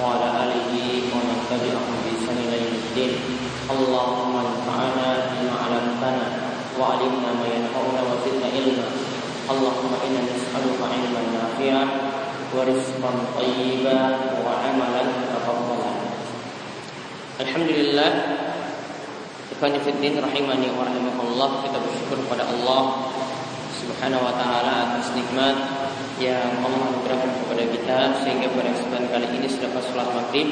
ala nabiyina wa sayyidina Muhammad وعلى آله ومن تبعهم بإحسان إلى يوم الدين اللهم انفعنا بما علمتنا وعلمنا ما ينفعنا وزدنا علما اللهم إنا نسألك علما نافعا ورزقا طيبا وعملا متقبلا الحمد لله Ikhwani Fiddin rahimani wa rahimahullah Kita bersyukur kepada Allah Subhanahu wa ta'ala atas nikmat yang Allah anugerahkan kepada kita sehingga pada kesempatan kali ini selepas sholat maghrib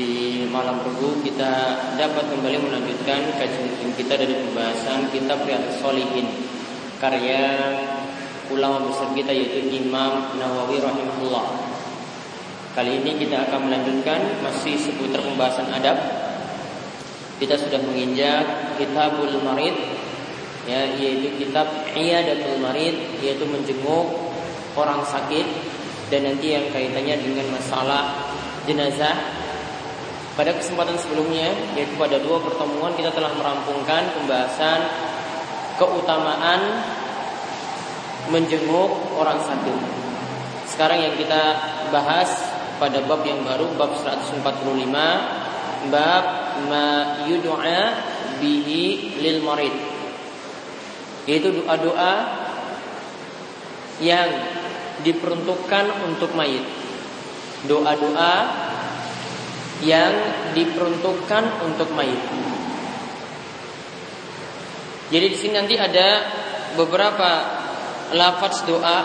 di malam Rabu kita dapat kembali melanjutkan kajian kita dari pembahasan kitab Riyadhus Shalihin karya ulama besar kita yaitu Imam Nawawi rahimahullah. Kali ini kita akan melanjutkan masih seputar pembahasan adab. Kita sudah menginjak Kitabul Marid ya yaitu kitab Iyadatul Marid yaitu menjenguk orang sakit dan nanti yang kaitannya dengan masalah jenazah. Pada kesempatan sebelumnya, yaitu pada dua pertemuan kita telah merampungkan pembahasan keutamaan menjenguk orang sakit. Sekarang yang kita bahas pada bab yang baru bab 145 bab ma yud'a bihi lil marid yaitu doa-doa yang diperuntukkan untuk mayit. Doa-doa yang diperuntukkan untuk mayit. Jadi di sini nanti ada beberapa lafaz doa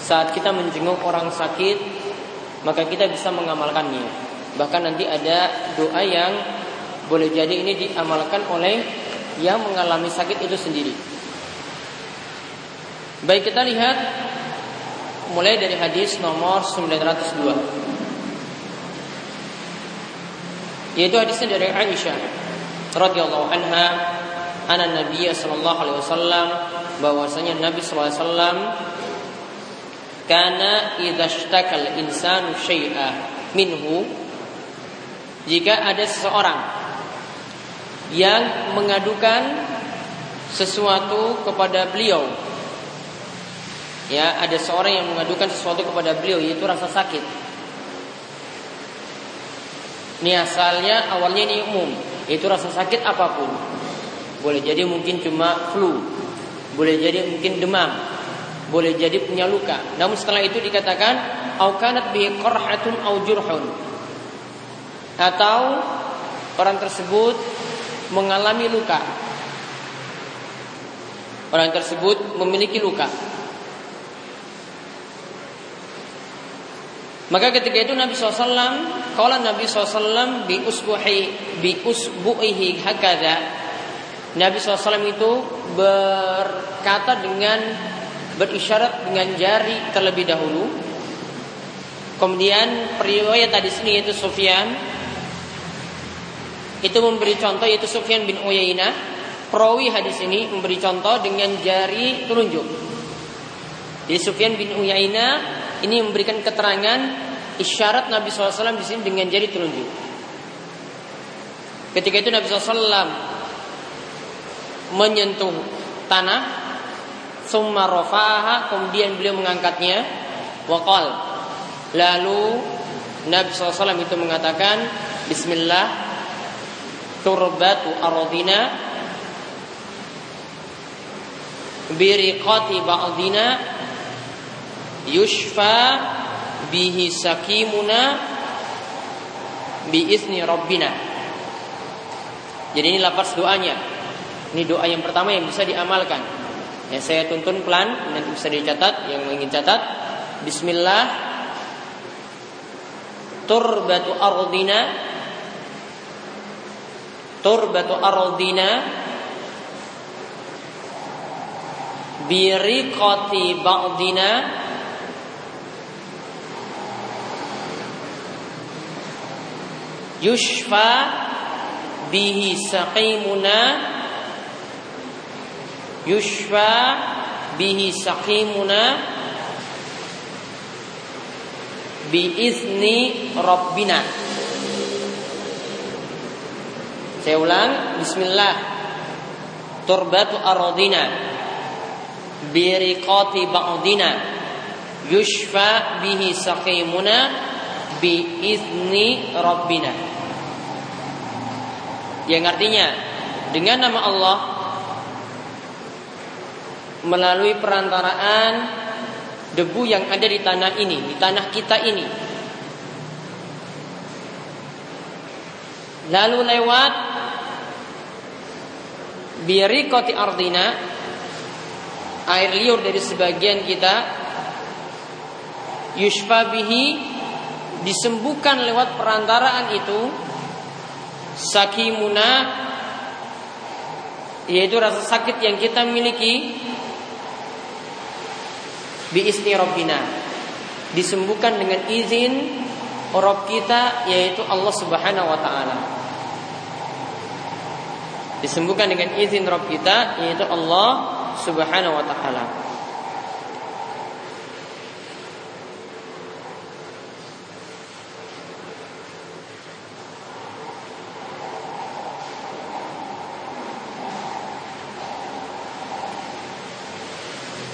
saat kita menjenguk orang sakit maka kita bisa mengamalkannya. Bahkan nanti ada doa yang boleh jadi ini diamalkan oleh yang mengalami sakit itu sendiri. Baik kita lihat mulai dari hadis nomor 902 yaitu hadisnya dari Aisyah radhiyallahu anha anna Nabi sallallahu alaihi wasallam bahwasanya Nabi sallallahu alaihi wasallam karena idza ishtakal insanu syai'a minhu jika ada seseorang yang mengadukan sesuatu kepada beliau ya ada seorang yang mengadukan sesuatu kepada beliau yaitu rasa sakit. Ini asalnya awalnya ini umum, yaitu rasa sakit apa pun. Boleh jadi mungkin cuma flu, boleh jadi mungkin demam, boleh jadi punya luka. Namun setelah itu dikatakan aukanat bi qarhatun au jurhun. Atau orang tersebut mengalami luka. Orang tersebut memiliki luka. Maka ketika itu Nabi SAW Kalau Nabi SAW Bi usbuhi Bi usbuhi hakada Nabi SAW itu berkata dengan Berisyarat dengan jari terlebih dahulu. Kemudian periwayat tadi sini yaitu Sufyan. Itu memberi contoh yaitu Sufyan bin Uyainah. Perawi hadis ini memberi contoh dengan jari telunjuk. Jadi Sufyan bin Uyainah ini memberikan keterangan isyarat Nabi SAW di sini dengan jari telunjuk. Ketika itu Nabi SAW menyentuh tanah, summa rafa'aha, kemudian beliau mengangkatnya, wakal. Lalu Nabi SAW itu mengatakan, Bismillah, turbatu aradina, biriqati ba'dina, yushfa bihi sakimuna biizni rabbina. Jadi ini lapas doanya. Ini doa yang pertama yang bisa diamalkan. Ya, saya tuntun pelan nanti bisa dicatat yang ingin catat. Bismillah turbatu ardina turbatu ardina biriqati ba'dina yushfa bihi saqimuna. Yushfa bihi saqimuna. Biizni rabbina. Saya ulang. Bismillah. Turbatu aradina. Biriqati ba'dina. Yushfa bihi saqimuna. Biizni rabbina yang artinya dengan nama Allah melalui perantaraan debu yang ada di tanah ini, di tanah kita ini. Lalu lewat koti ardina air liur dari sebagian kita yushfa bihi disembuhkan lewat perantaraan itu sakimuna yaitu rasa sakit yang kita miliki bi isni rabbina disembuhkan dengan izin Rabb kita yaitu Allah Subhanahu wa taala. Disembuhkan dengan izin Rabb kita yaitu Allah Subhanahu wa taala.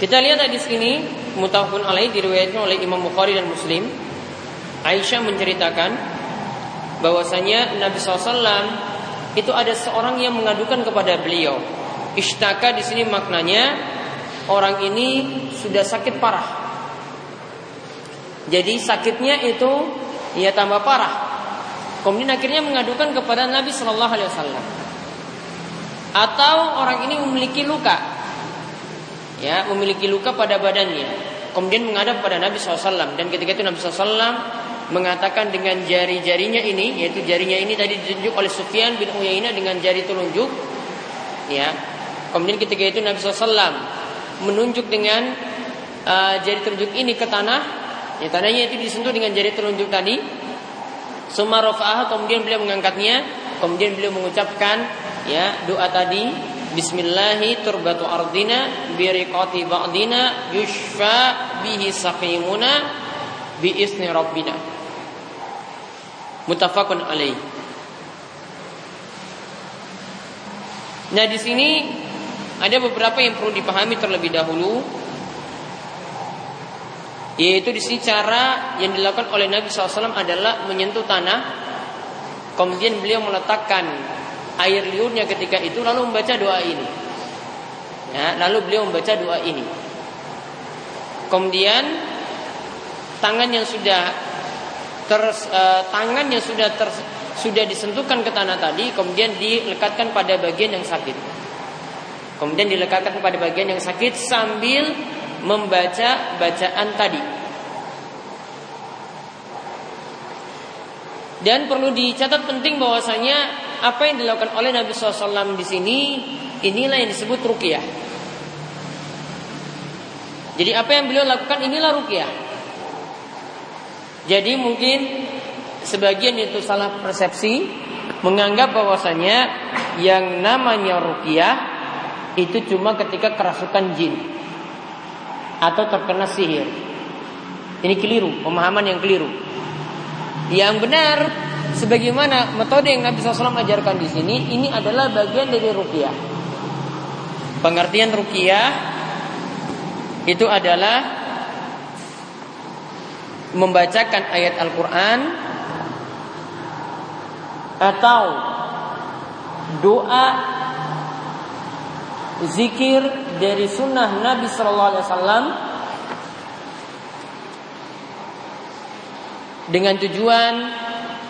Kita lihat di sini mutafun alaih diriwayatkan oleh Imam Bukhari dan Muslim. Aisyah menceritakan bahwasanya Nabi SAW itu ada seorang yang mengadukan kepada beliau. Ishtaka di sini maknanya orang ini sudah sakit parah. Jadi sakitnya itu ya tambah parah. Kemudian akhirnya mengadukan kepada Nabi Shallallahu Alaihi Wasallam. Atau orang ini memiliki luka ya memiliki luka pada badannya. Kemudian menghadap pada Nabi SAW dan ketika itu Nabi SAW mengatakan dengan jari-jarinya ini yaitu jarinya ini tadi ditunjuk oleh Sufyan bin Uyainah dengan jari telunjuk. Ya. Kemudian ketika itu Nabi SAW menunjuk dengan uh, jari telunjuk ini ke tanah. Ya tanahnya itu disentuh dengan jari telunjuk tadi. Sumarofah kemudian beliau mengangkatnya. Kemudian beliau mengucapkan ya doa tadi Bismillahi turbatu ardina biriqati ba'dina yushfa bihi saqimuna bi isni rabbina. Mutafakun alaih. Nah di sini ada beberapa yang perlu dipahami terlebih dahulu, yaitu di sini cara yang dilakukan oleh Nabi SAW adalah menyentuh tanah, kemudian beliau meletakkan air liurnya ketika itu lalu membaca doa ini. Ya, lalu beliau membaca doa ini. Kemudian tangan yang sudah ter, uh, tangan yang sudah ter, sudah disentuhkan ke tanah tadi kemudian dilekatkan pada bagian yang sakit. Kemudian dilekatkan pada bagian yang sakit sambil membaca bacaan tadi. Dan perlu dicatat penting bahwasanya apa yang dilakukan oleh Nabi SAW di sini inilah yang disebut rukyah. Jadi apa yang beliau lakukan inilah rukyah. Jadi mungkin sebagian itu salah persepsi menganggap bahwasanya yang namanya rukyah itu cuma ketika kerasukan jin atau terkena sihir. Ini keliru, pemahaman yang keliru. Yang benar sebagaimana metode yang Nabi SAW ajarkan di sini, ini adalah bagian dari rukiah. Pengertian rukiah itu adalah membacakan ayat Al-Quran atau doa zikir dari sunnah Nabi Sallallahu Alaihi Wasallam dengan tujuan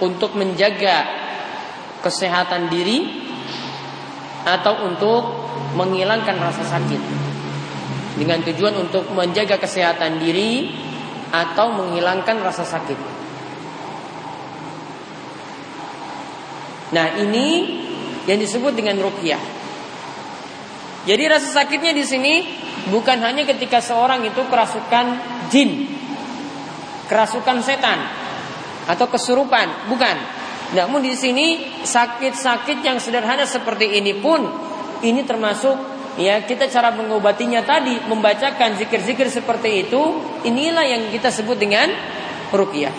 untuk menjaga kesehatan diri atau untuk menghilangkan rasa sakit dengan tujuan untuk menjaga kesehatan diri atau menghilangkan rasa sakit. Nah, ini yang disebut dengan rukyah. Jadi rasa sakitnya di sini bukan hanya ketika seorang itu kerasukan jin, kerasukan setan, atau kesurupan, bukan. Namun di sini sakit-sakit yang sederhana seperti ini pun ini termasuk ya kita cara mengobatinya tadi membacakan zikir-zikir seperti itu inilah yang kita sebut dengan ruqyah.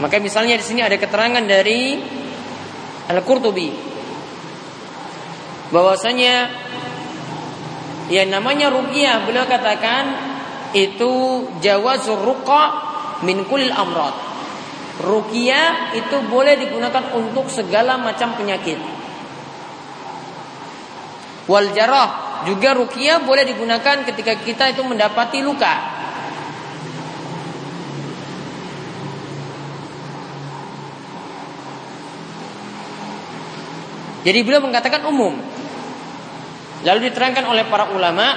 Maka misalnya di sini ada keterangan dari Al-Qurtubi bahwasanya yang namanya ruqyah beliau katakan itu jawazur ruqa min kulil amrad. Ruqyah itu boleh digunakan untuk segala macam penyakit. Wal jarah juga ruqyah boleh digunakan ketika kita itu mendapati luka. Jadi beliau mengatakan umum. Lalu diterangkan oleh para ulama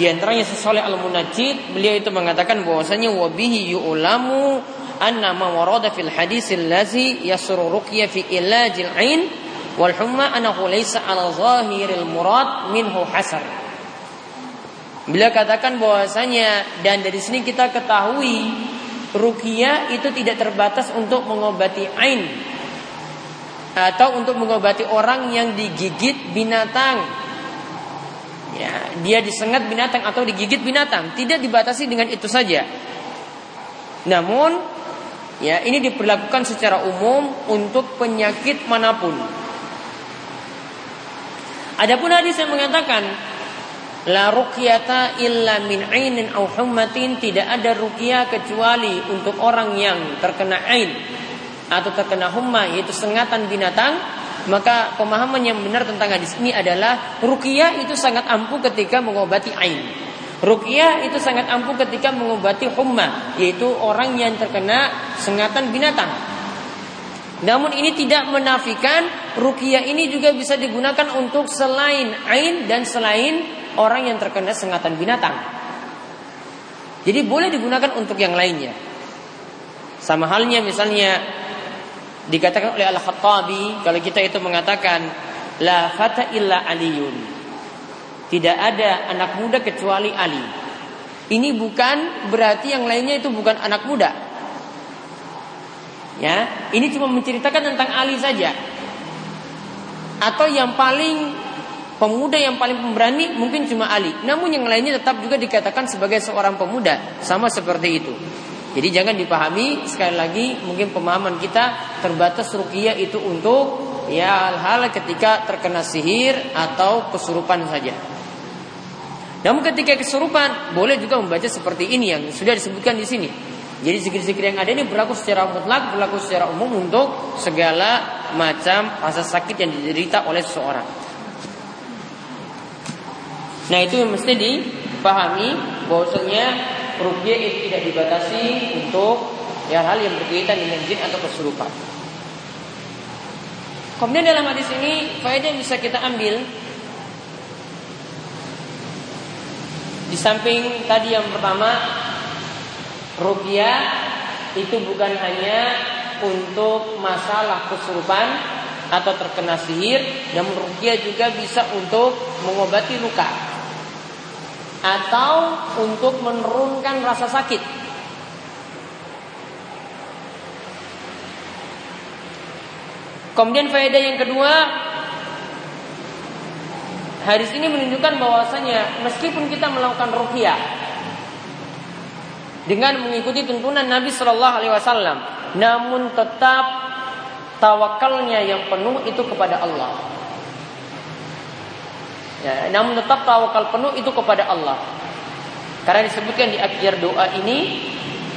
di antaranya Sesoleh Al-Munajjid beliau itu mengatakan bahwasanya wabihi yu'lamu anna ma warada fil hadis allazi yasru ruqya fi ilajil ain wal humma annahu laysa ala zahiril murad minhu hasar. Beliau katakan bahwasanya dan dari sini kita ketahui ruqyah itu tidak terbatas untuk mengobati ain atau untuk mengobati orang yang digigit binatang ya, dia disengat binatang atau digigit binatang, tidak dibatasi dengan itu saja. Namun, ya ini diperlakukan secara umum untuk penyakit mana pun. Adapun hadis yang mengatakan la ruqyata illa min ainin aw hummatin tidak ada ruqyah kecuali untuk orang yang terkena ain atau terkena humma yaitu sengatan binatang maka pemahaman yang benar tentang hadis ini adalah ruqyah itu sangat ampuh ketika mengobati ain. Ruqyah itu sangat ampuh ketika mengobati humma, yaitu orang yang terkena sengatan binatang. Namun ini tidak menafikan ruqyah ini juga bisa digunakan untuk selain ain dan selain orang yang terkena sengatan binatang. Jadi boleh digunakan untuk yang lainnya. Sama halnya misalnya Dikatakan oleh Al-Khattabi kalau kita itu mengatakan la fata illa aliyun. Tidak ada anak muda kecuali Ali. Ini bukan berarti yang lainnya itu bukan anak muda. Ya, ini cuma menceritakan tentang Ali saja. Atau yang paling pemuda yang paling pemberani mungkin cuma Ali. Namun yang lainnya tetap juga dikatakan sebagai seorang pemuda, sama seperti itu. Jadi jangan dipahami sekali lagi mungkin pemahaman kita terbatas ruqyah itu untuk ya hal-hal ketika terkena sihir atau kesurupan saja. Namun ketika kesurupan boleh juga membaca seperti ini yang sudah disebutkan di sini. Jadi zikir-zikir yang ada ini berlaku secara mutlak, berlaku secara umum untuk segala macam rasa sakit yang diderita oleh seseorang. Nah itu yang mesti dipahami bahwasanya rukyah itu tidak dibatasi untuk ya hal yang berkaitan dengan jin atau kesurupan. Kemudian dalam hadis ini faedah yang bisa kita ambil di samping tadi yang pertama rukyah itu bukan hanya untuk masalah kesurupan atau terkena sihir, namun rukyah juga bisa untuk mengobati luka atau untuk menurunkan rasa sakit. Kemudian faedah yang kedua, hadis ini menunjukkan bahwasanya meskipun kita melakukan ruqyah dengan mengikuti tuntunan Nabi Shallallahu Alaihi Wasallam, namun tetap tawakalnya yang penuh itu kepada Allah. Ya, namun tetap tawakal penuh itu kepada Allah. Karena disebutkan di akhir doa ini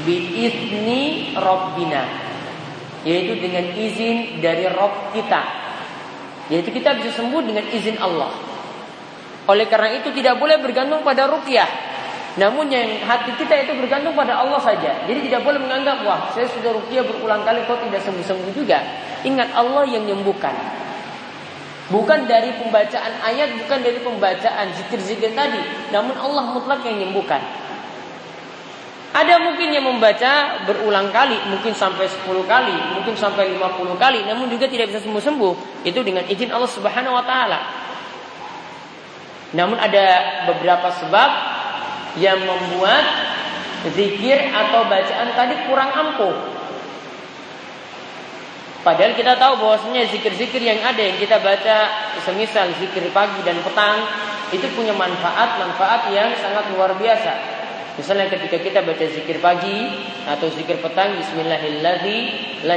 biizni Rabbina yaitu dengan izin dari Rob kita. Yaitu kita bisa sembuh dengan izin Allah. Oleh karena itu tidak boleh bergantung pada rukyah. Namun yang hati kita itu bergantung pada Allah saja. Jadi tidak boleh menganggap wah saya sudah rukyah berulang kali kok tidak sembuh-sembuh juga. Ingat Allah yang menyembuhkan. Bukan dari pembacaan ayat, bukan dari pembacaan zikir-zikir tadi, namun Allah mutlak yang menyembuhkan. Ada mungkin yang membaca berulang kali, mungkin sampai 10 kali, mungkin sampai 50 kali, namun juga tidak bisa sembuh-sembuh. Itu dengan izin Allah Subhanahu wa taala. Namun ada beberapa sebab yang membuat zikir atau bacaan tadi kurang ampuh. Padahal kita tahu bahwasanya zikir-zikir yang ada yang kita baca semisal zikir pagi dan petang itu punya manfaat-manfaat yang sangat luar biasa. Misalnya ketika kita baca zikir pagi atau zikir petang bismillahirrahmanirrahim la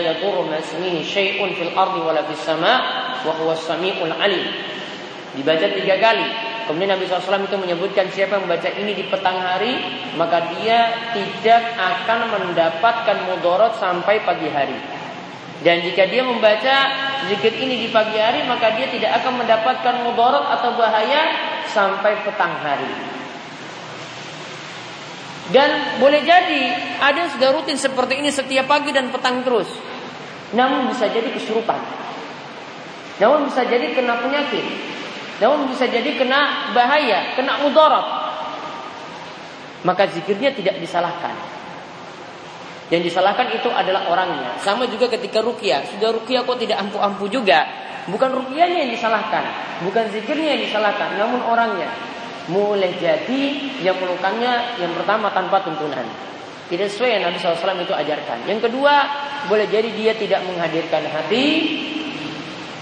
fil ardi wala fis sama wa huwa samiul alim. Dibaca tiga kali. Kemudian Nabi SAW itu menyebutkan siapa yang membaca ini di petang hari maka dia tidak akan mendapatkan mudorot sampai pagi hari. Dan jika dia membaca zikir ini di pagi hari maka dia tidak akan mendapatkan mudarat atau bahaya sampai petang hari. Dan boleh jadi ada yang sudah rutin seperti ini setiap pagi dan petang terus. Namun bisa jadi kesurupan. Namun bisa jadi kena penyakit. Namun bisa jadi kena bahaya, kena mudarat. Maka zikirnya tidak disalahkan. Yang disalahkan itu adalah orangnya. Sama juga ketika rukyah. Sudah rukyah kok tidak ampu-ampu juga. Bukan rukyahnya yang disalahkan. Bukan zikirnya yang disalahkan. Namun orangnya. Mulai jadi yang melukannya yang pertama tanpa tuntunan. Tidak sesuai yang Nabi SAW itu ajarkan. Yang kedua, boleh jadi dia tidak menghadirkan hati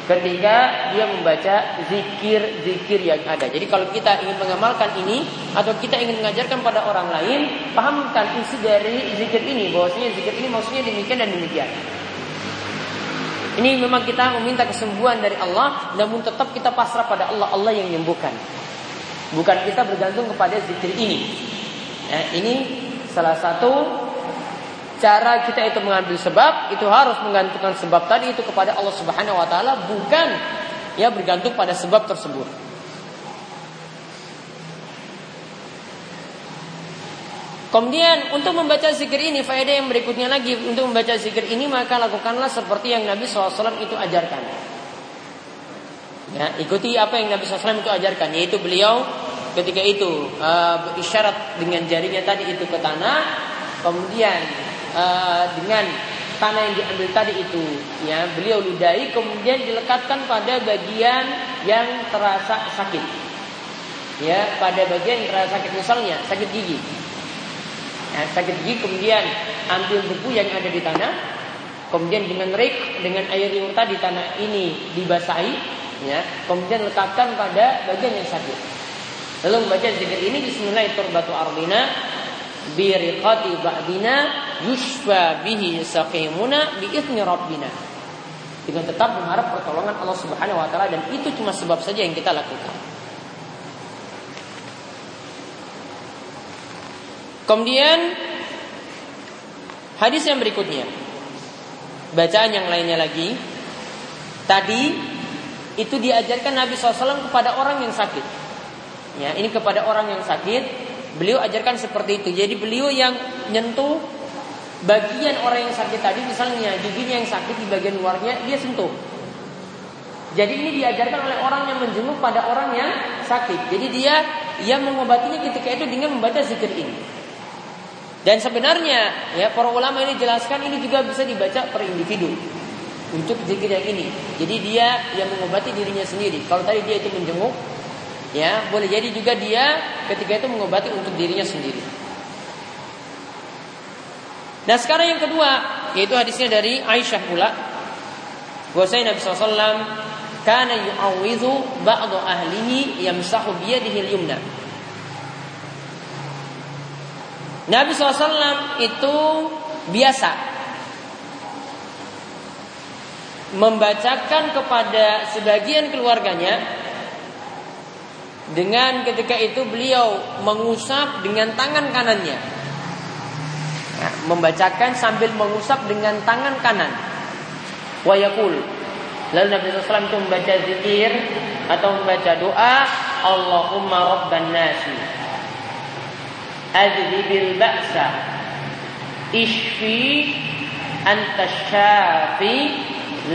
ketika dia membaca zikir-zikir yang ada. Jadi kalau kita ingin mengamalkan ini atau kita ingin mengajarkan pada orang lain, pahamkan isi dari zikir ini bahwasanya zikir ini maksudnya demikian dan demikian. Ini memang kita meminta kesembuhan dari Allah, namun tetap kita pasrah pada Allah, Allah yang menyembuhkan. Bukan kita bergantung kepada zikir ini. Nah, ini salah satu cara kita itu mengambil sebab itu harus menggantungkan sebab tadi itu kepada Allah Subhanahu wa taala bukan ya bergantung pada sebab tersebut. Kemudian untuk membaca zikir ini faedah yang berikutnya lagi untuk membaca zikir ini maka lakukanlah seperti yang Nabi SAW itu ajarkan. Ya, ikuti apa yang Nabi SAW itu ajarkan yaitu beliau ketika itu uh, berisyarat dengan jarinya tadi itu ke tanah kemudian uh, dengan tanah yang diambil tadi itu ya beliau ludahi kemudian dilekatkan pada bagian yang terasa sakit. Ya pada bagian yang terasa sakit misalnya sakit gigi. Ya, sakit gigi kemudian ambil buku yang ada di tanah kemudian dengan rik dengan air yang tadi tanah ini dibasahi ya kemudian letakkan pada bagian yang sakit. Lalu membaca zikir ini Bismillahirrahmanirrahim. Biriqati ba'dina yushfa bihi saqimuna biizni rabbina. Dengan tetap mengharap pertolongan Allah Subhanahu wa taala dan itu cuma sebab saja yang kita lakukan. Kemudian hadis yang berikutnya. Bacaan yang lainnya lagi. Tadi itu diajarkan Nabi SAW kepada orang yang sakit. Ya, ini kepada orang yang sakit Beliau ajarkan seperti itu. Jadi beliau yang nyentuh bagian orang yang sakit tadi, misalnya giginya yang sakit di bagian luarnya, dia sentuh. Jadi ini diajarkan oleh orang yang menjenguk pada orang yang sakit. Jadi dia yang mengobatinya ketika itu dengan membaca zikir ini. Dan sebenarnya ya para ulama ini jelaskan ini juga bisa dibaca per individu untuk zikir yang ini. Jadi dia yang mengobati dirinya sendiri. Kalau tadi dia itu menjenguk, Ya, boleh jadi juga dia ketika itu mengobati untuk dirinya sendiri. Nah sekarang yang kedua yaitu hadisnya dari Aisyah pula. Bahwasanya Nabi SAW karena yu'awidhu ba'du ahlihi yamsahu biyadihi al-yumna. Nabi SAW itu biasa membacakan kepada sebagian keluarganya dengan ketika itu beliau mengusap dengan tangan kanannya. Nah, membacakan sambil mengusap dengan tangan kanan. Wayakul. Lalu Nabi SAW itu membaca zikir atau membaca doa Allahumma rabban nasi Azhibil ba'sa Ishfi anta syafi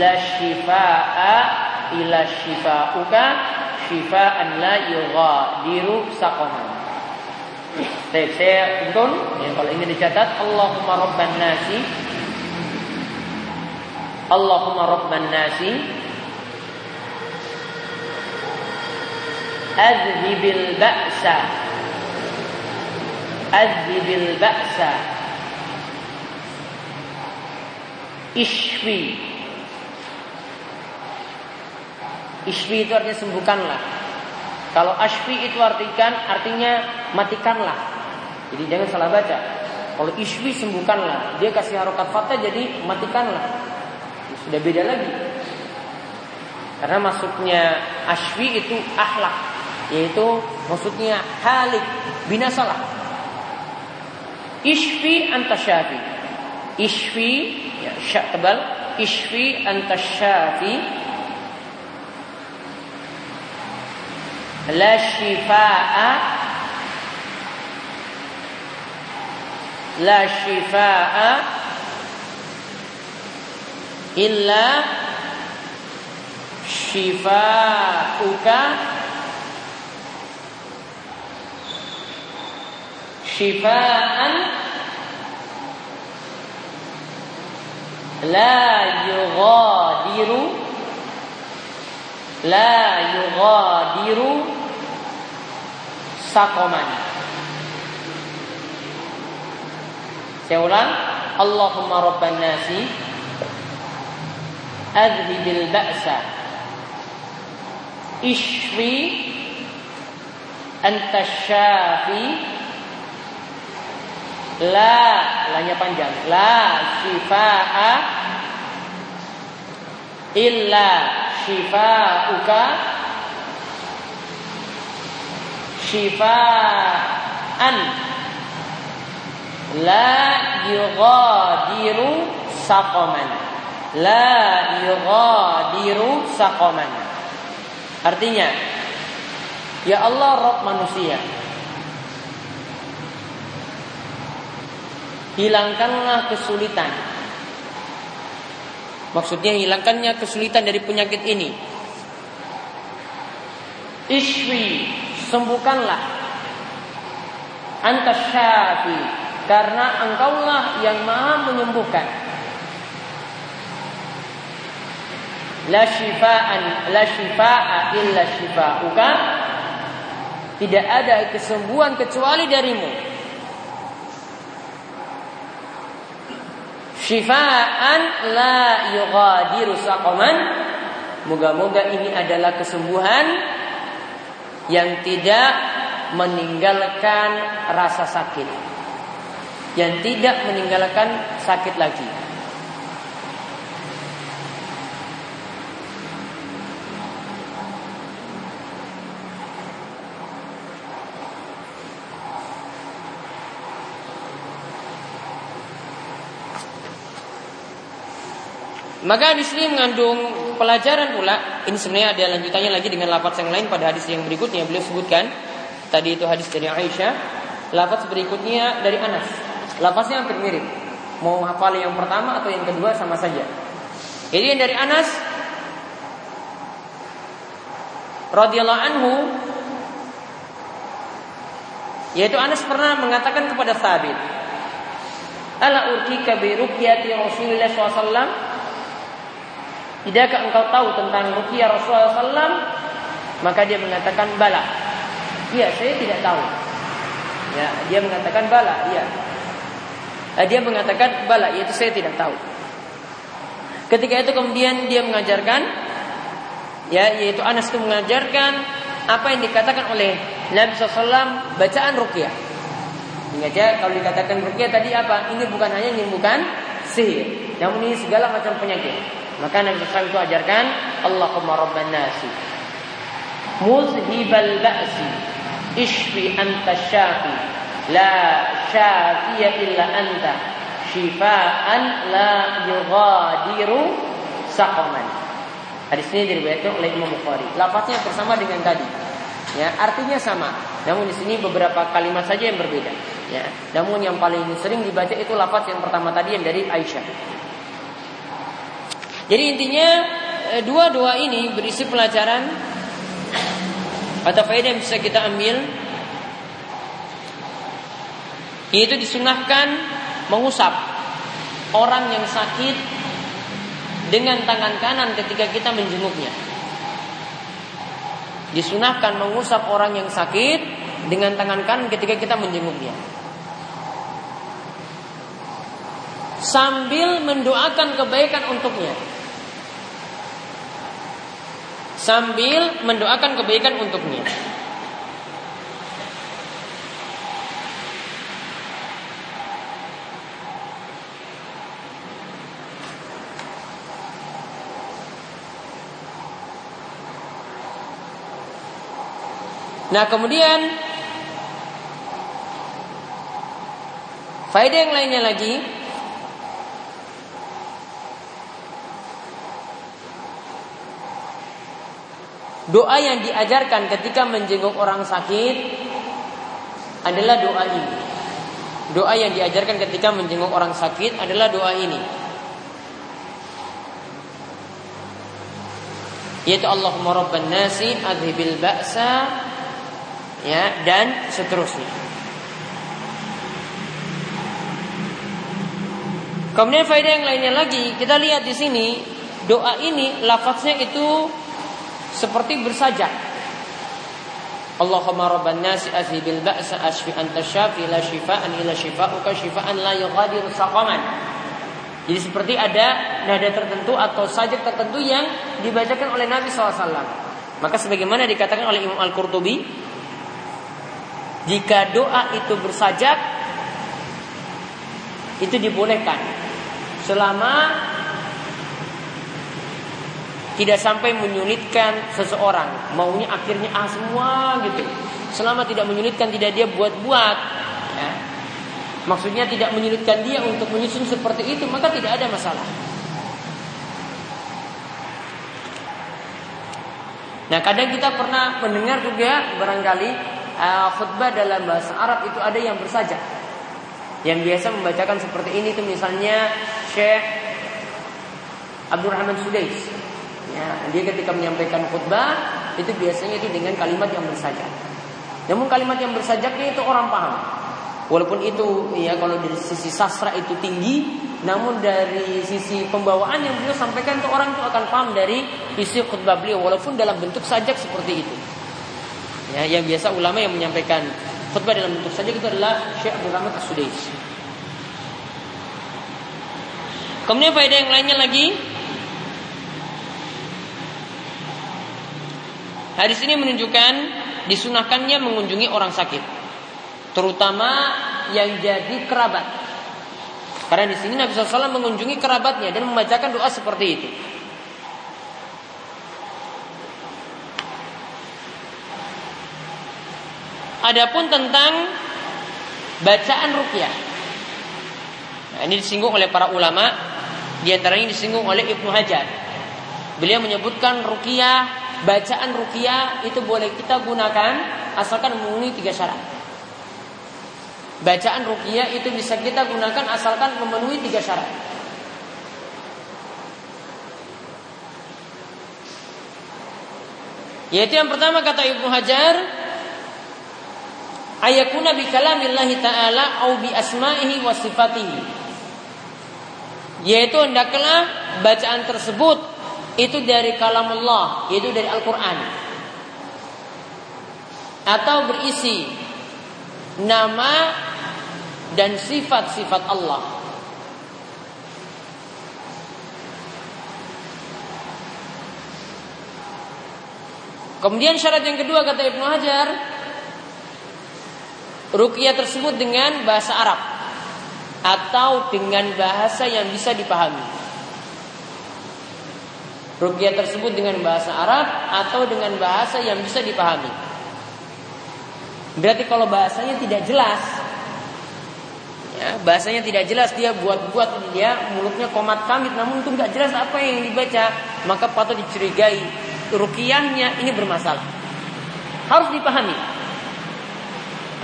la shifa'a ila shifa'uka shifaan la yughadiru saqaman. Baik, saya tuntun ya, kalau ini dicatat Allahumma rabban nasi. Allahumma rabban nasi. Azhibil ba'sa. Azhibil ba'sa. Ishfi Ishfi itu artinya sembuhkanlah. Kalau ashfi itu artikan artinya matikanlah. Jadi jangan salah baca. Kalau ishfi sembuhkanlah, dia kasih harokat fatah jadi matikanlah. Sudah beda lagi. Karena maksudnya ashfi itu ahlak, yaitu maksudnya halik, binasalah. Ishfi antasyafi. Ishfi, ya, syak tebal. Ishfi antasyafi la shifaa la shifaa illa shifauka shifaan la yughadiru la yughadiru sakoman. Saya ulang, Allahumma rabban nasi adhibil ba'sa. Ishfi anta syafi. La lanya panjang. La shifa'a illa shifa'uka shifa'an. La yughadiru saqaman. La yughadiru saqaman. Artinya ya Allah Rob manusia. Hilangkanlah kesulitan. Maksudnya hilangkannya kesulitan dari penyakit ini. Ishwi, sembuhkanlah. Anta syafi, karena engkaulah yang maha menyembuhkan. La shifaan, la shifaa illa shifauka. Tidak ada kesembuhan kecuali darimu. Shifaan la yughadiru saqaman. Moga-moga ini adalah kesembuhan yang tidak meninggalkan rasa sakit. Yang tidak meninggalkan sakit lagi. Maka di sini mengandung pelajaran pula. Ini sebenarnya ada lanjutannya lagi dengan lafaz yang lain pada hadis yang berikutnya beliau sebutkan. Tadi itu hadis dari Aisyah. Lafaz berikutnya dari Anas. Lafaznya hampir mirip. Mau hafal yang pertama atau yang kedua sama saja. Jadi yang dari Anas radhiyallahu anhu yaitu Anas pernah mengatakan kepada Thabit Ala urkika bi ruqyati Rasulullah SAW Tidakkah engkau tahu tentang ruqyah Rasulullah SAW? Maka dia mengatakan bala. Iya, saya tidak tahu. Ya, dia mengatakan bala, iya. Eh, dia mengatakan bala, yaitu saya tidak tahu. Ketika itu kemudian dia mengajarkan, ya, yaitu Anas itu mengajarkan apa yang dikatakan oleh Nabi SAW bacaan ruqyah. Ingat ya, kalau dikatakan ruqyah tadi apa? Ini bukan hanya menyembuhkan sihir, namun ini segala macam penyakit. Maka Nabi SAW itu ajarkan Allahumma rabban nasi Muzhibal ba'si Ishfi anta syafi La syafiya illa anta Shifaan la yughadiru Saqaman. Hadis ini diriwayatkan oleh Imam Bukhari. Lafaznya bersama dengan tadi. Ya Artinya sama. Namun di sini beberapa kalimat saja yang berbeda. Ya Namun yang paling sering dibaca itu lafaz yang pertama tadi yang dari Aisyah jadi intinya eh, dua-dua ini berisi pelajaran atau faedah yang bisa kita ambil yaitu disunahkan mengusap orang yang sakit dengan tangan kanan ketika kita menjenguknya. Disunahkan mengusap orang yang sakit dengan tangan kanan ketika kita menjenguknya. Sambil mendoakan kebaikan untuknya. Sambil mendoakan kebaikan untuknya. Nah kemudian faedah yang lainnya lagi Doa yang diajarkan ketika menjenguk orang sakit adalah doa ini. Doa yang diajarkan ketika menjenguk orang sakit adalah doa ini. Yaitu Allahumma rabban nasi adhibil ba'sa ya dan seterusnya. Kemudian faedah yang lainnya lagi, kita lihat di sini doa ini lafaznya itu seperti bersajak. Allahumma rabban nasi azhibil ba'sa ashfi anta syafi la shifaan illa shifauka shifaan la yughadiru saqaman. Jadi seperti ada nada tertentu atau sajak tertentu yang dibacakan oleh Nabi SAW. Maka sebagaimana dikatakan oleh Imam Al-Qurtubi, jika doa itu bersajak, itu dibolehkan selama tidak sampai menyulitkan seseorang. Maunya akhirnya ah semua gitu. Selama tidak menyulitkan tidak dia buat-buat. Ya. maksudnya tidak menyulitkan dia untuk menyusun seperti itu maka tidak ada masalah. Nah kadang kita pernah mendengar juga barangkali uh, khutbah dalam bahasa Arab itu ada yang bersaja Yang biasa membacakan seperti ini itu misalnya Syekh Abdurrahman Sudais Ya, dia ketika menyampaikan khutbah itu biasanya itu dengan kalimat yang bersajak. Namun kalimat yang bersajaknya itu orang paham. Walaupun itu ya kalau dari sisi sastra itu tinggi, namun dari sisi pembawaan yang beliau sampaikan itu orang itu akan paham dari isi khutbah beliau walaupun dalam bentuk sajak seperti itu. Ya, yang biasa ulama yang menyampaikan khutbah dalam bentuk sajak itu adalah Syekh Abdul Rahman As-Sudais. Kemudian faedah yang lainnya lagi Hadis ini menunjukkan disunahkannya mengunjungi orang sakit, terutama yang jadi kerabat. Karena di sini Nabi SAW mengunjungi kerabatnya dan membacakan doa seperti itu. Adapun tentang bacaan rukyah. Nah, ini disinggung oleh para ulama, di antaranya disinggung oleh Ibnu Hajar. Beliau menyebutkan rukyah bacaan rukiah itu boleh kita gunakan asalkan memenuhi tiga syarat. Bacaan rukiah itu bisa kita gunakan asalkan memenuhi tiga syarat. Yaitu yang pertama kata Ibnu Hajar ayakuna bi kalamillahi taala au bi asma'ihi wa sifatihi. Yaitu hendaklah bacaan tersebut itu dari kalam Allah, yaitu dari Al-Quran. Atau berisi nama dan sifat-sifat Allah. Kemudian syarat yang kedua kata Ibnu Hajar, rukyah tersebut dengan bahasa Arab atau dengan bahasa yang bisa dipahami. Rukyah tersebut dengan bahasa Arab atau dengan bahasa yang bisa dipahami. Berarti kalau bahasanya tidak jelas, ya, bahasanya tidak jelas dia buat-buat dia mulutnya komat kamit, namun itu nggak jelas apa yang dibaca, maka patut dicurigai rukiahnya ini bermasalah. Harus dipahami.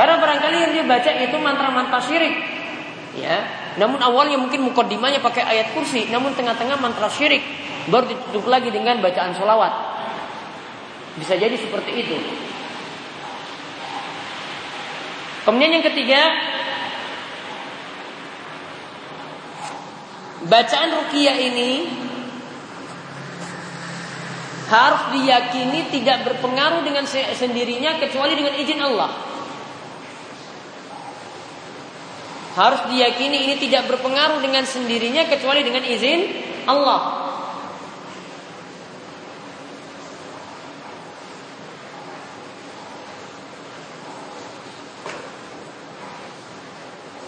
Karena barangkali yang dia baca itu mantra-mantra syirik, ya. Namun awalnya mungkin mukodimanya pakai ayat kursi, namun tengah-tengah mantra syirik baru ditutup lagi dengan bacaan solawat. Bisa jadi seperti itu. Kemudian yang ketiga, bacaan rukiah ini harus diyakini tidak berpengaruh dengan sendirinya kecuali dengan izin Allah. Harus diyakini ini tidak berpengaruh dengan sendirinya kecuali dengan izin Allah.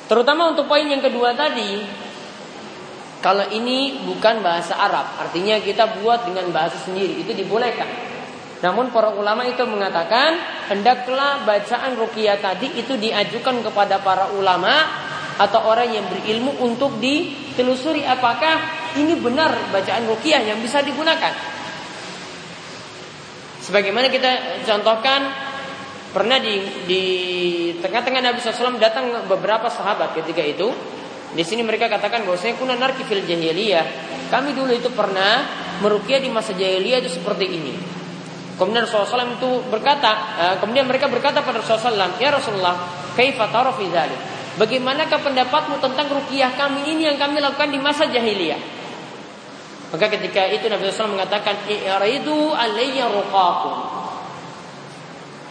Terutama untuk poin yang kedua tadi, kalau ini bukan bahasa Arab, artinya kita buat dengan bahasa sendiri, itu dibolehkan. Namun para ulama itu mengatakan hendaklah bacaan ruqyah tadi itu diajukan kepada para ulama atau orang yang berilmu untuk ditelusuri apakah ini benar bacaan ruqyah yang bisa digunakan. Sebagaimana kita contohkan pernah di di tengah-tengah Nabi SAW datang beberapa sahabat ketika itu. Di sini mereka katakan bahwa saya kuna narki fil jahiliyah. Kami dulu itu pernah meruqyah di masa jahiliyah itu seperti ini. Kemudian Rasulullah SAW itu berkata, uh, kemudian mereka berkata pada Rasulullah SAW, Ya Rasulullah, kaifa fi? Bagaimanakah pendapatmu tentang rukiah kami ini yang kami lakukan di masa jahiliyah? Maka ketika itu Nabi SAW mengatakan, I'ridu alayya ruqakum.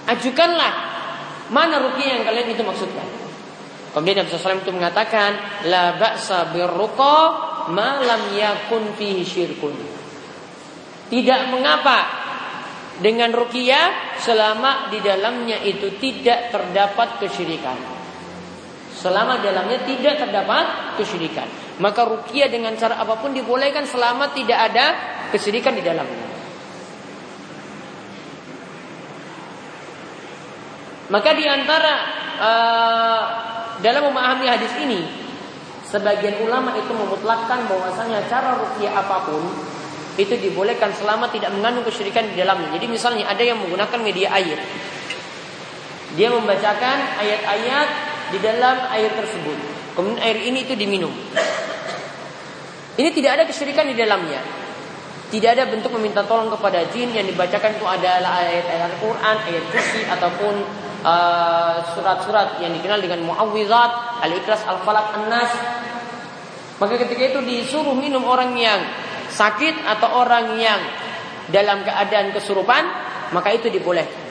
Ajukanlah mana rukiah yang kalian itu maksudkan. Kemudian Nabi SAW itu mengatakan, La ba'sa birruqa ma lam yakun fihi syirkun. Tidak mengapa dengan rukia selama di dalamnya itu tidak terdapat kesyirikan. Selama dalamnya tidak terdapat kesyirikan. Maka rukia dengan cara apa pun dibolehkan selama tidak ada kesyirikan di dalamnya. Maka di antara uh, dalam memahami hadis ini, sebagian ulama itu memutlakkan bahwasanya cara rukia apa pun itu dibolehkan selama tidak mengandung kesyirikan di dalamnya. Jadi misalnya ada yang menggunakan media air. Dia membacakan ayat-ayat di dalam air tersebut. Kemudian air ini itu diminum. Ini tidak ada kesyirikan di dalamnya. Tidak ada bentuk meminta tolong kepada jin yang dibacakan itu adalah ayat-ayat Al-Quran, ayat kursi ataupun uh, surat-surat uh, yang dikenal dengan muawwizat, al-ikhlas, al-falak, an-nas. Maka ketika itu disuruh minum orang yang sakit atau orang yang dalam keadaan kesurupan, maka itu dibolehkan.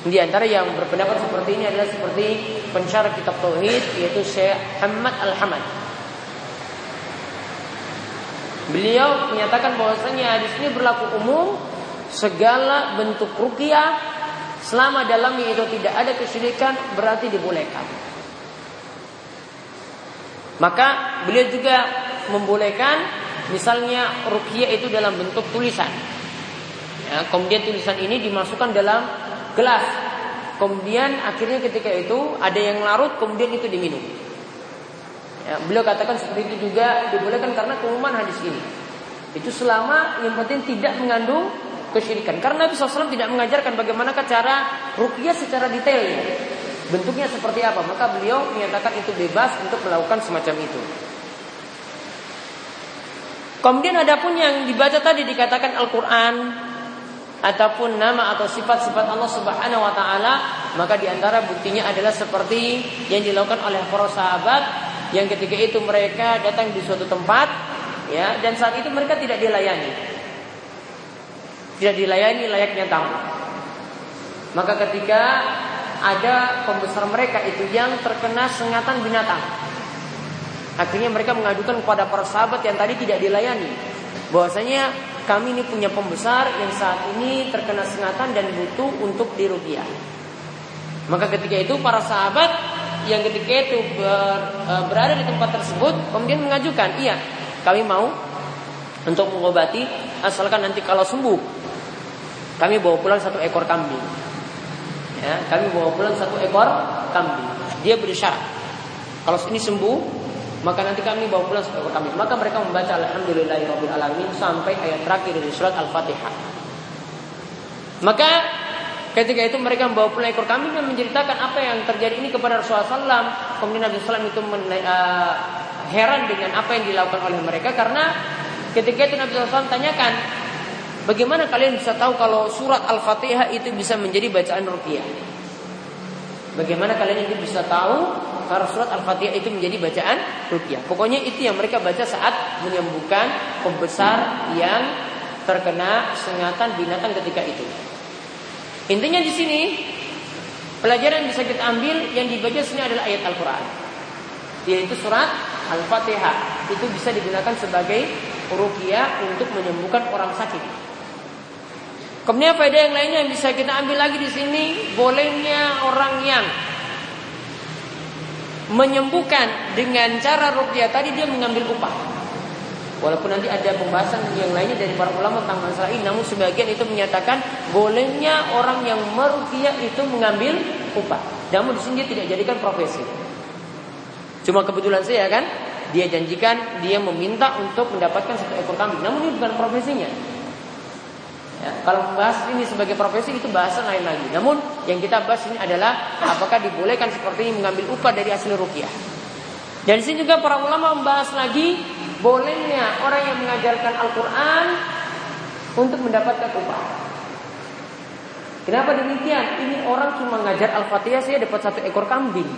Di antara yang berpendapat seperti ini adalah seperti pensyarah kitab tauhid yaitu Syekh Hamad Al-Hamad. Beliau menyatakan bahwasanya hadis ini berlaku umum segala bentuk ruqyah selama dalamnya itu tidak ada kesyirikan berarti dibolehkan. Maka beliau juga membolehkan Misalnya rukiah itu dalam bentuk tulisan. Ya, kemudian tulisan ini dimasukkan dalam gelas. Kemudian akhirnya ketika itu ada yang larut, kemudian itu diminum. Ya, beliau katakan seperti itu juga dibolehkan karena keumuman hadis ini. Itu selama yang penting tidak mengandung kesyirikan. Karena Nabi SAW tidak mengajarkan bagaimana cara rukiah secara detail. Bentuknya seperti apa. Maka beliau menyatakan itu bebas untuk melakukan semacam itu. Kemudian ada pun yang dibaca tadi dikatakan Al-Quran ataupun nama atau sifat-sifat Allah Subhanahu wa taala, maka di antara buktinya adalah seperti yang dilakukan oleh para sahabat yang ketika itu mereka datang di suatu tempat ya dan saat itu mereka tidak dilayani. Tidak dilayani layaknya tamu. Maka ketika ada pembesar mereka itu yang terkena sengatan binatang Akhirnya mereka mengadukan kepada para sahabat yang tadi tidak dilayani. Bahwasanya kami ini punya pembesar yang saat ini terkena sengatan dan butuh untuk dirugiah. Maka ketika itu para sahabat yang ketika itu ber, e, berada di tempat tersebut kemudian mengajukan, iya kami mau untuk mengobati asalkan nanti kalau sembuh kami bawa pulang satu ekor kambing. Ya, kami bawa pulang satu ekor kambing. Dia bersyarat kalau ini sembuh maka nanti kami bawa pulang seekor kambing. Maka mereka membaca Alhamdulillahirabbil alamin sampai ayat terakhir dari surat Al-Fatihah. Maka ketika itu mereka membawa pulang ekor kambing dan menceritakan apa yang terjadi ini kepada Rasulullah SAW. Kemudian Nabi SAW itu men, uh, heran dengan apa yang dilakukan oleh mereka karena ketika itu Nabi SAW tanyakan Bagaimana kalian bisa tahu kalau surat Al-Fatihah itu bisa menjadi bacaan rupiah? Bagaimana kalian itu bisa tahu karena surat Al-Fatihah itu menjadi bacaan rupiah. Pokoknya itu yang mereka baca saat menyembuhkan pembesar yang terkena sengatan binatang ketika itu. Intinya di sini pelajaran yang bisa kita ambil yang dibaca sini adalah ayat Al-Qur'an. Yaitu surat Al-Fatihah. Itu bisa digunakan sebagai rupiah untuk menyembuhkan orang sakit. Kemudian faedah yang lainnya yang bisa kita ambil lagi di sini bolehnya orang yang menyembuhkan dengan cara rukyah tadi dia mengambil upah. Walaupun nanti ada pembahasan yang lainnya dari para ulama tentang masalah ini, namun sebagian itu menyatakan bolehnya orang yang merukyah itu mengambil upah. Namun di sini dia tidak jadikan profesi. Cuma kebetulan saya kan, dia janjikan dia meminta untuk mendapatkan satu ekor kambing. Namun ini bukan profesinya. Ya, kalau membahas ini sebagai profesi itu bahasan lain lagi. Namun yang kita bahas ini adalah apakah dibolehkan seperti ini mengambil upah dari hasil rukyah. Dan di sini juga para ulama membahas lagi bolehnya orang yang mengajarkan Al-Quran untuk mendapatkan upah. Kenapa demikian? Ini orang cuma ngajar Al-Fatihah saya dapat satu ekor kambing.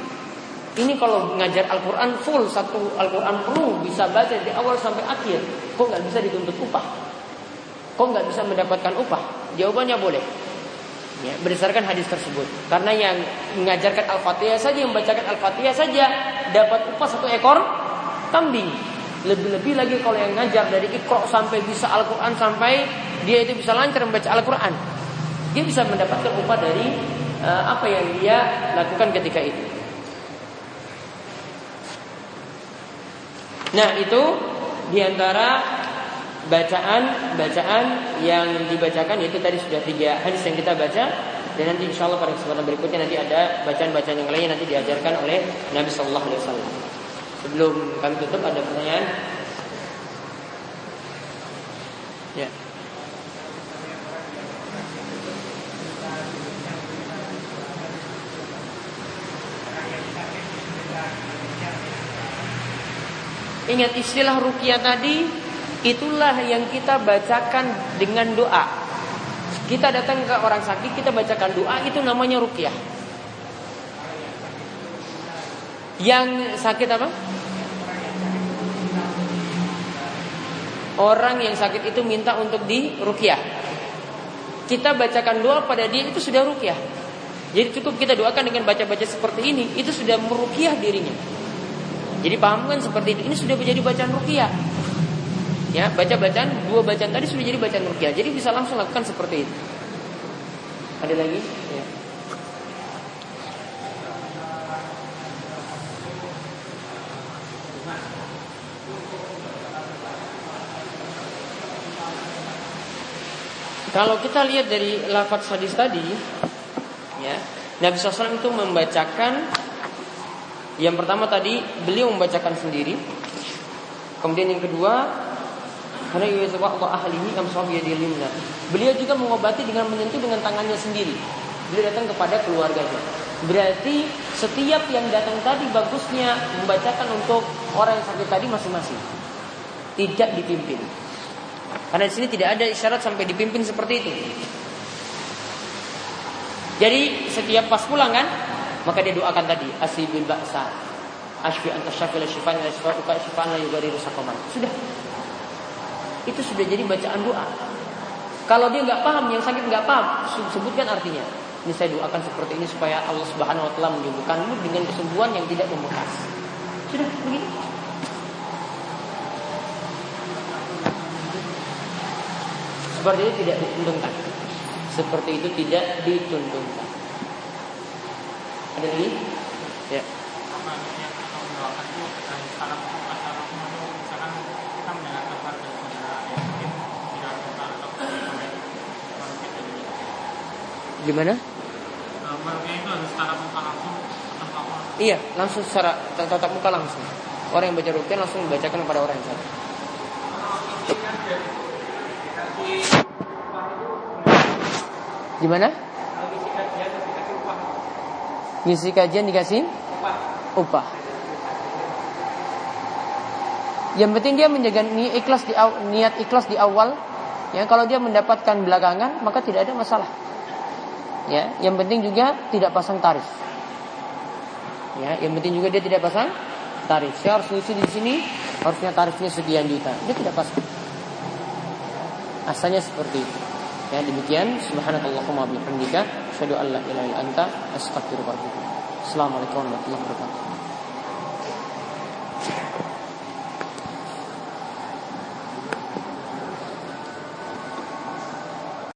Ini kalau ngajar Al-Quran full satu Al-Quran penuh bisa baca dari awal sampai akhir, kok nggak bisa dituntut upah? Kok nggak bisa mendapatkan upah? Jawabannya boleh. Ya, berdasarkan hadis tersebut. Karena yang mengajarkan Al-Fatihah saja, yang membacakan Al-Fatihah saja dapat upah satu ekor kambing. Lebih-lebih lagi kalau yang ngajar dari ikro sampai bisa Al-Quran sampai dia itu bisa lancar membaca Al-Quran. Dia bisa mendapatkan upah dari uh, apa yang dia lakukan ketika itu. Nah itu di antara bacaan-bacaan yang dibacakan yaitu tadi sudah tiga hadis yang kita baca dan nanti insya Allah pada kesempatan berikutnya nanti ada bacaan-bacaan yang lainnya nanti diajarkan oleh Nabi Shallallahu Alaihi Wasallam. Sebelum kami tutup ada pertanyaan? Ya. Ingat istilah rukiah tadi Itulah yang kita bacakan dengan doa. Kita datang ke orang sakit, kita bacakan doa, itu namanya rukyah. Yang sakit apa? Orang yang sakit itu minta untuk di rukyah. Kita bacakan doa pada dia itu sudah rukyah. Jadi cukup kita doakan dengan baca-baca seperti ini, itu sudah merukyah dirinya. Jadi paham kan seperti itu. Ini sudah menjadi bacaan rukyah. Ya, baca bacaan dua bacaan tadi sudah jadi bacaan rukyah. Jadi bisa langsung lakukan seperti itu. Ada lagi? Ya. Kalau kita lihat dari lafaz hadis tadi, ya, Nabi SAW itu membacakan yang pertama tadi beliau membacakan sendiri, kemudian yang kedua karena Allah ahlihi yadilina. Beliau juga mengobati dengan menyentuh dengan tangannya sendiri. Beliau datang kepada keluarganya. Berarti setiap yang datang tadi bagusnya membacakan untuk orang yang sakit tadi masing-masing. Tidak dipimpin. Karena di sini tidak ada isyarat sampai dipimpin seperti itu. Jadi setiap pas pulang kan, maka dia doakan tadi asibil baksa. Ashfi anta syafil syifan la syifatuka syifan la sakoman. Sudah, itu sudah jadi bacaan doa. Kalau dia nggak paham, yang sakit nggak paham, sebutkan artinya. Ini saya doakan seperti ini supaya Allah Subhanahu Wa Taala menyembuhkanmu dengan kesembuhan yang tidak membekas. Sudah begitu. Seperti itu tidak dituntungkan. Seperti itu tidak dituntungkan. Ada lagi? Ya. Gimana? Iya, langsung secara tatap muka langsung. Orang yang baca rukyah langsung dibacakan kepada orang yang sakit. Gimana? Ngisi kajian dikasih upah. Yang penting dia menjaga niat ikhlas di niat ikhlas di awal. Ya, kalau dia mendapatkan belakangan maka tidak ada masalah. Ya, yang penting juga tidak pasang tarif. Ya, yang penting juga dia tidak pasang tarif. Saya harus ngisi di sini, harusnya tarifnya sekian juta. Dia tidak pasang. Asalnya seperti itu. Ya, demikian subhanakallahumma bihamdika asyhadu an la ilaha illa anta astaghfiruka wa Assalamualaikum warahmatullahi wabarakatuh.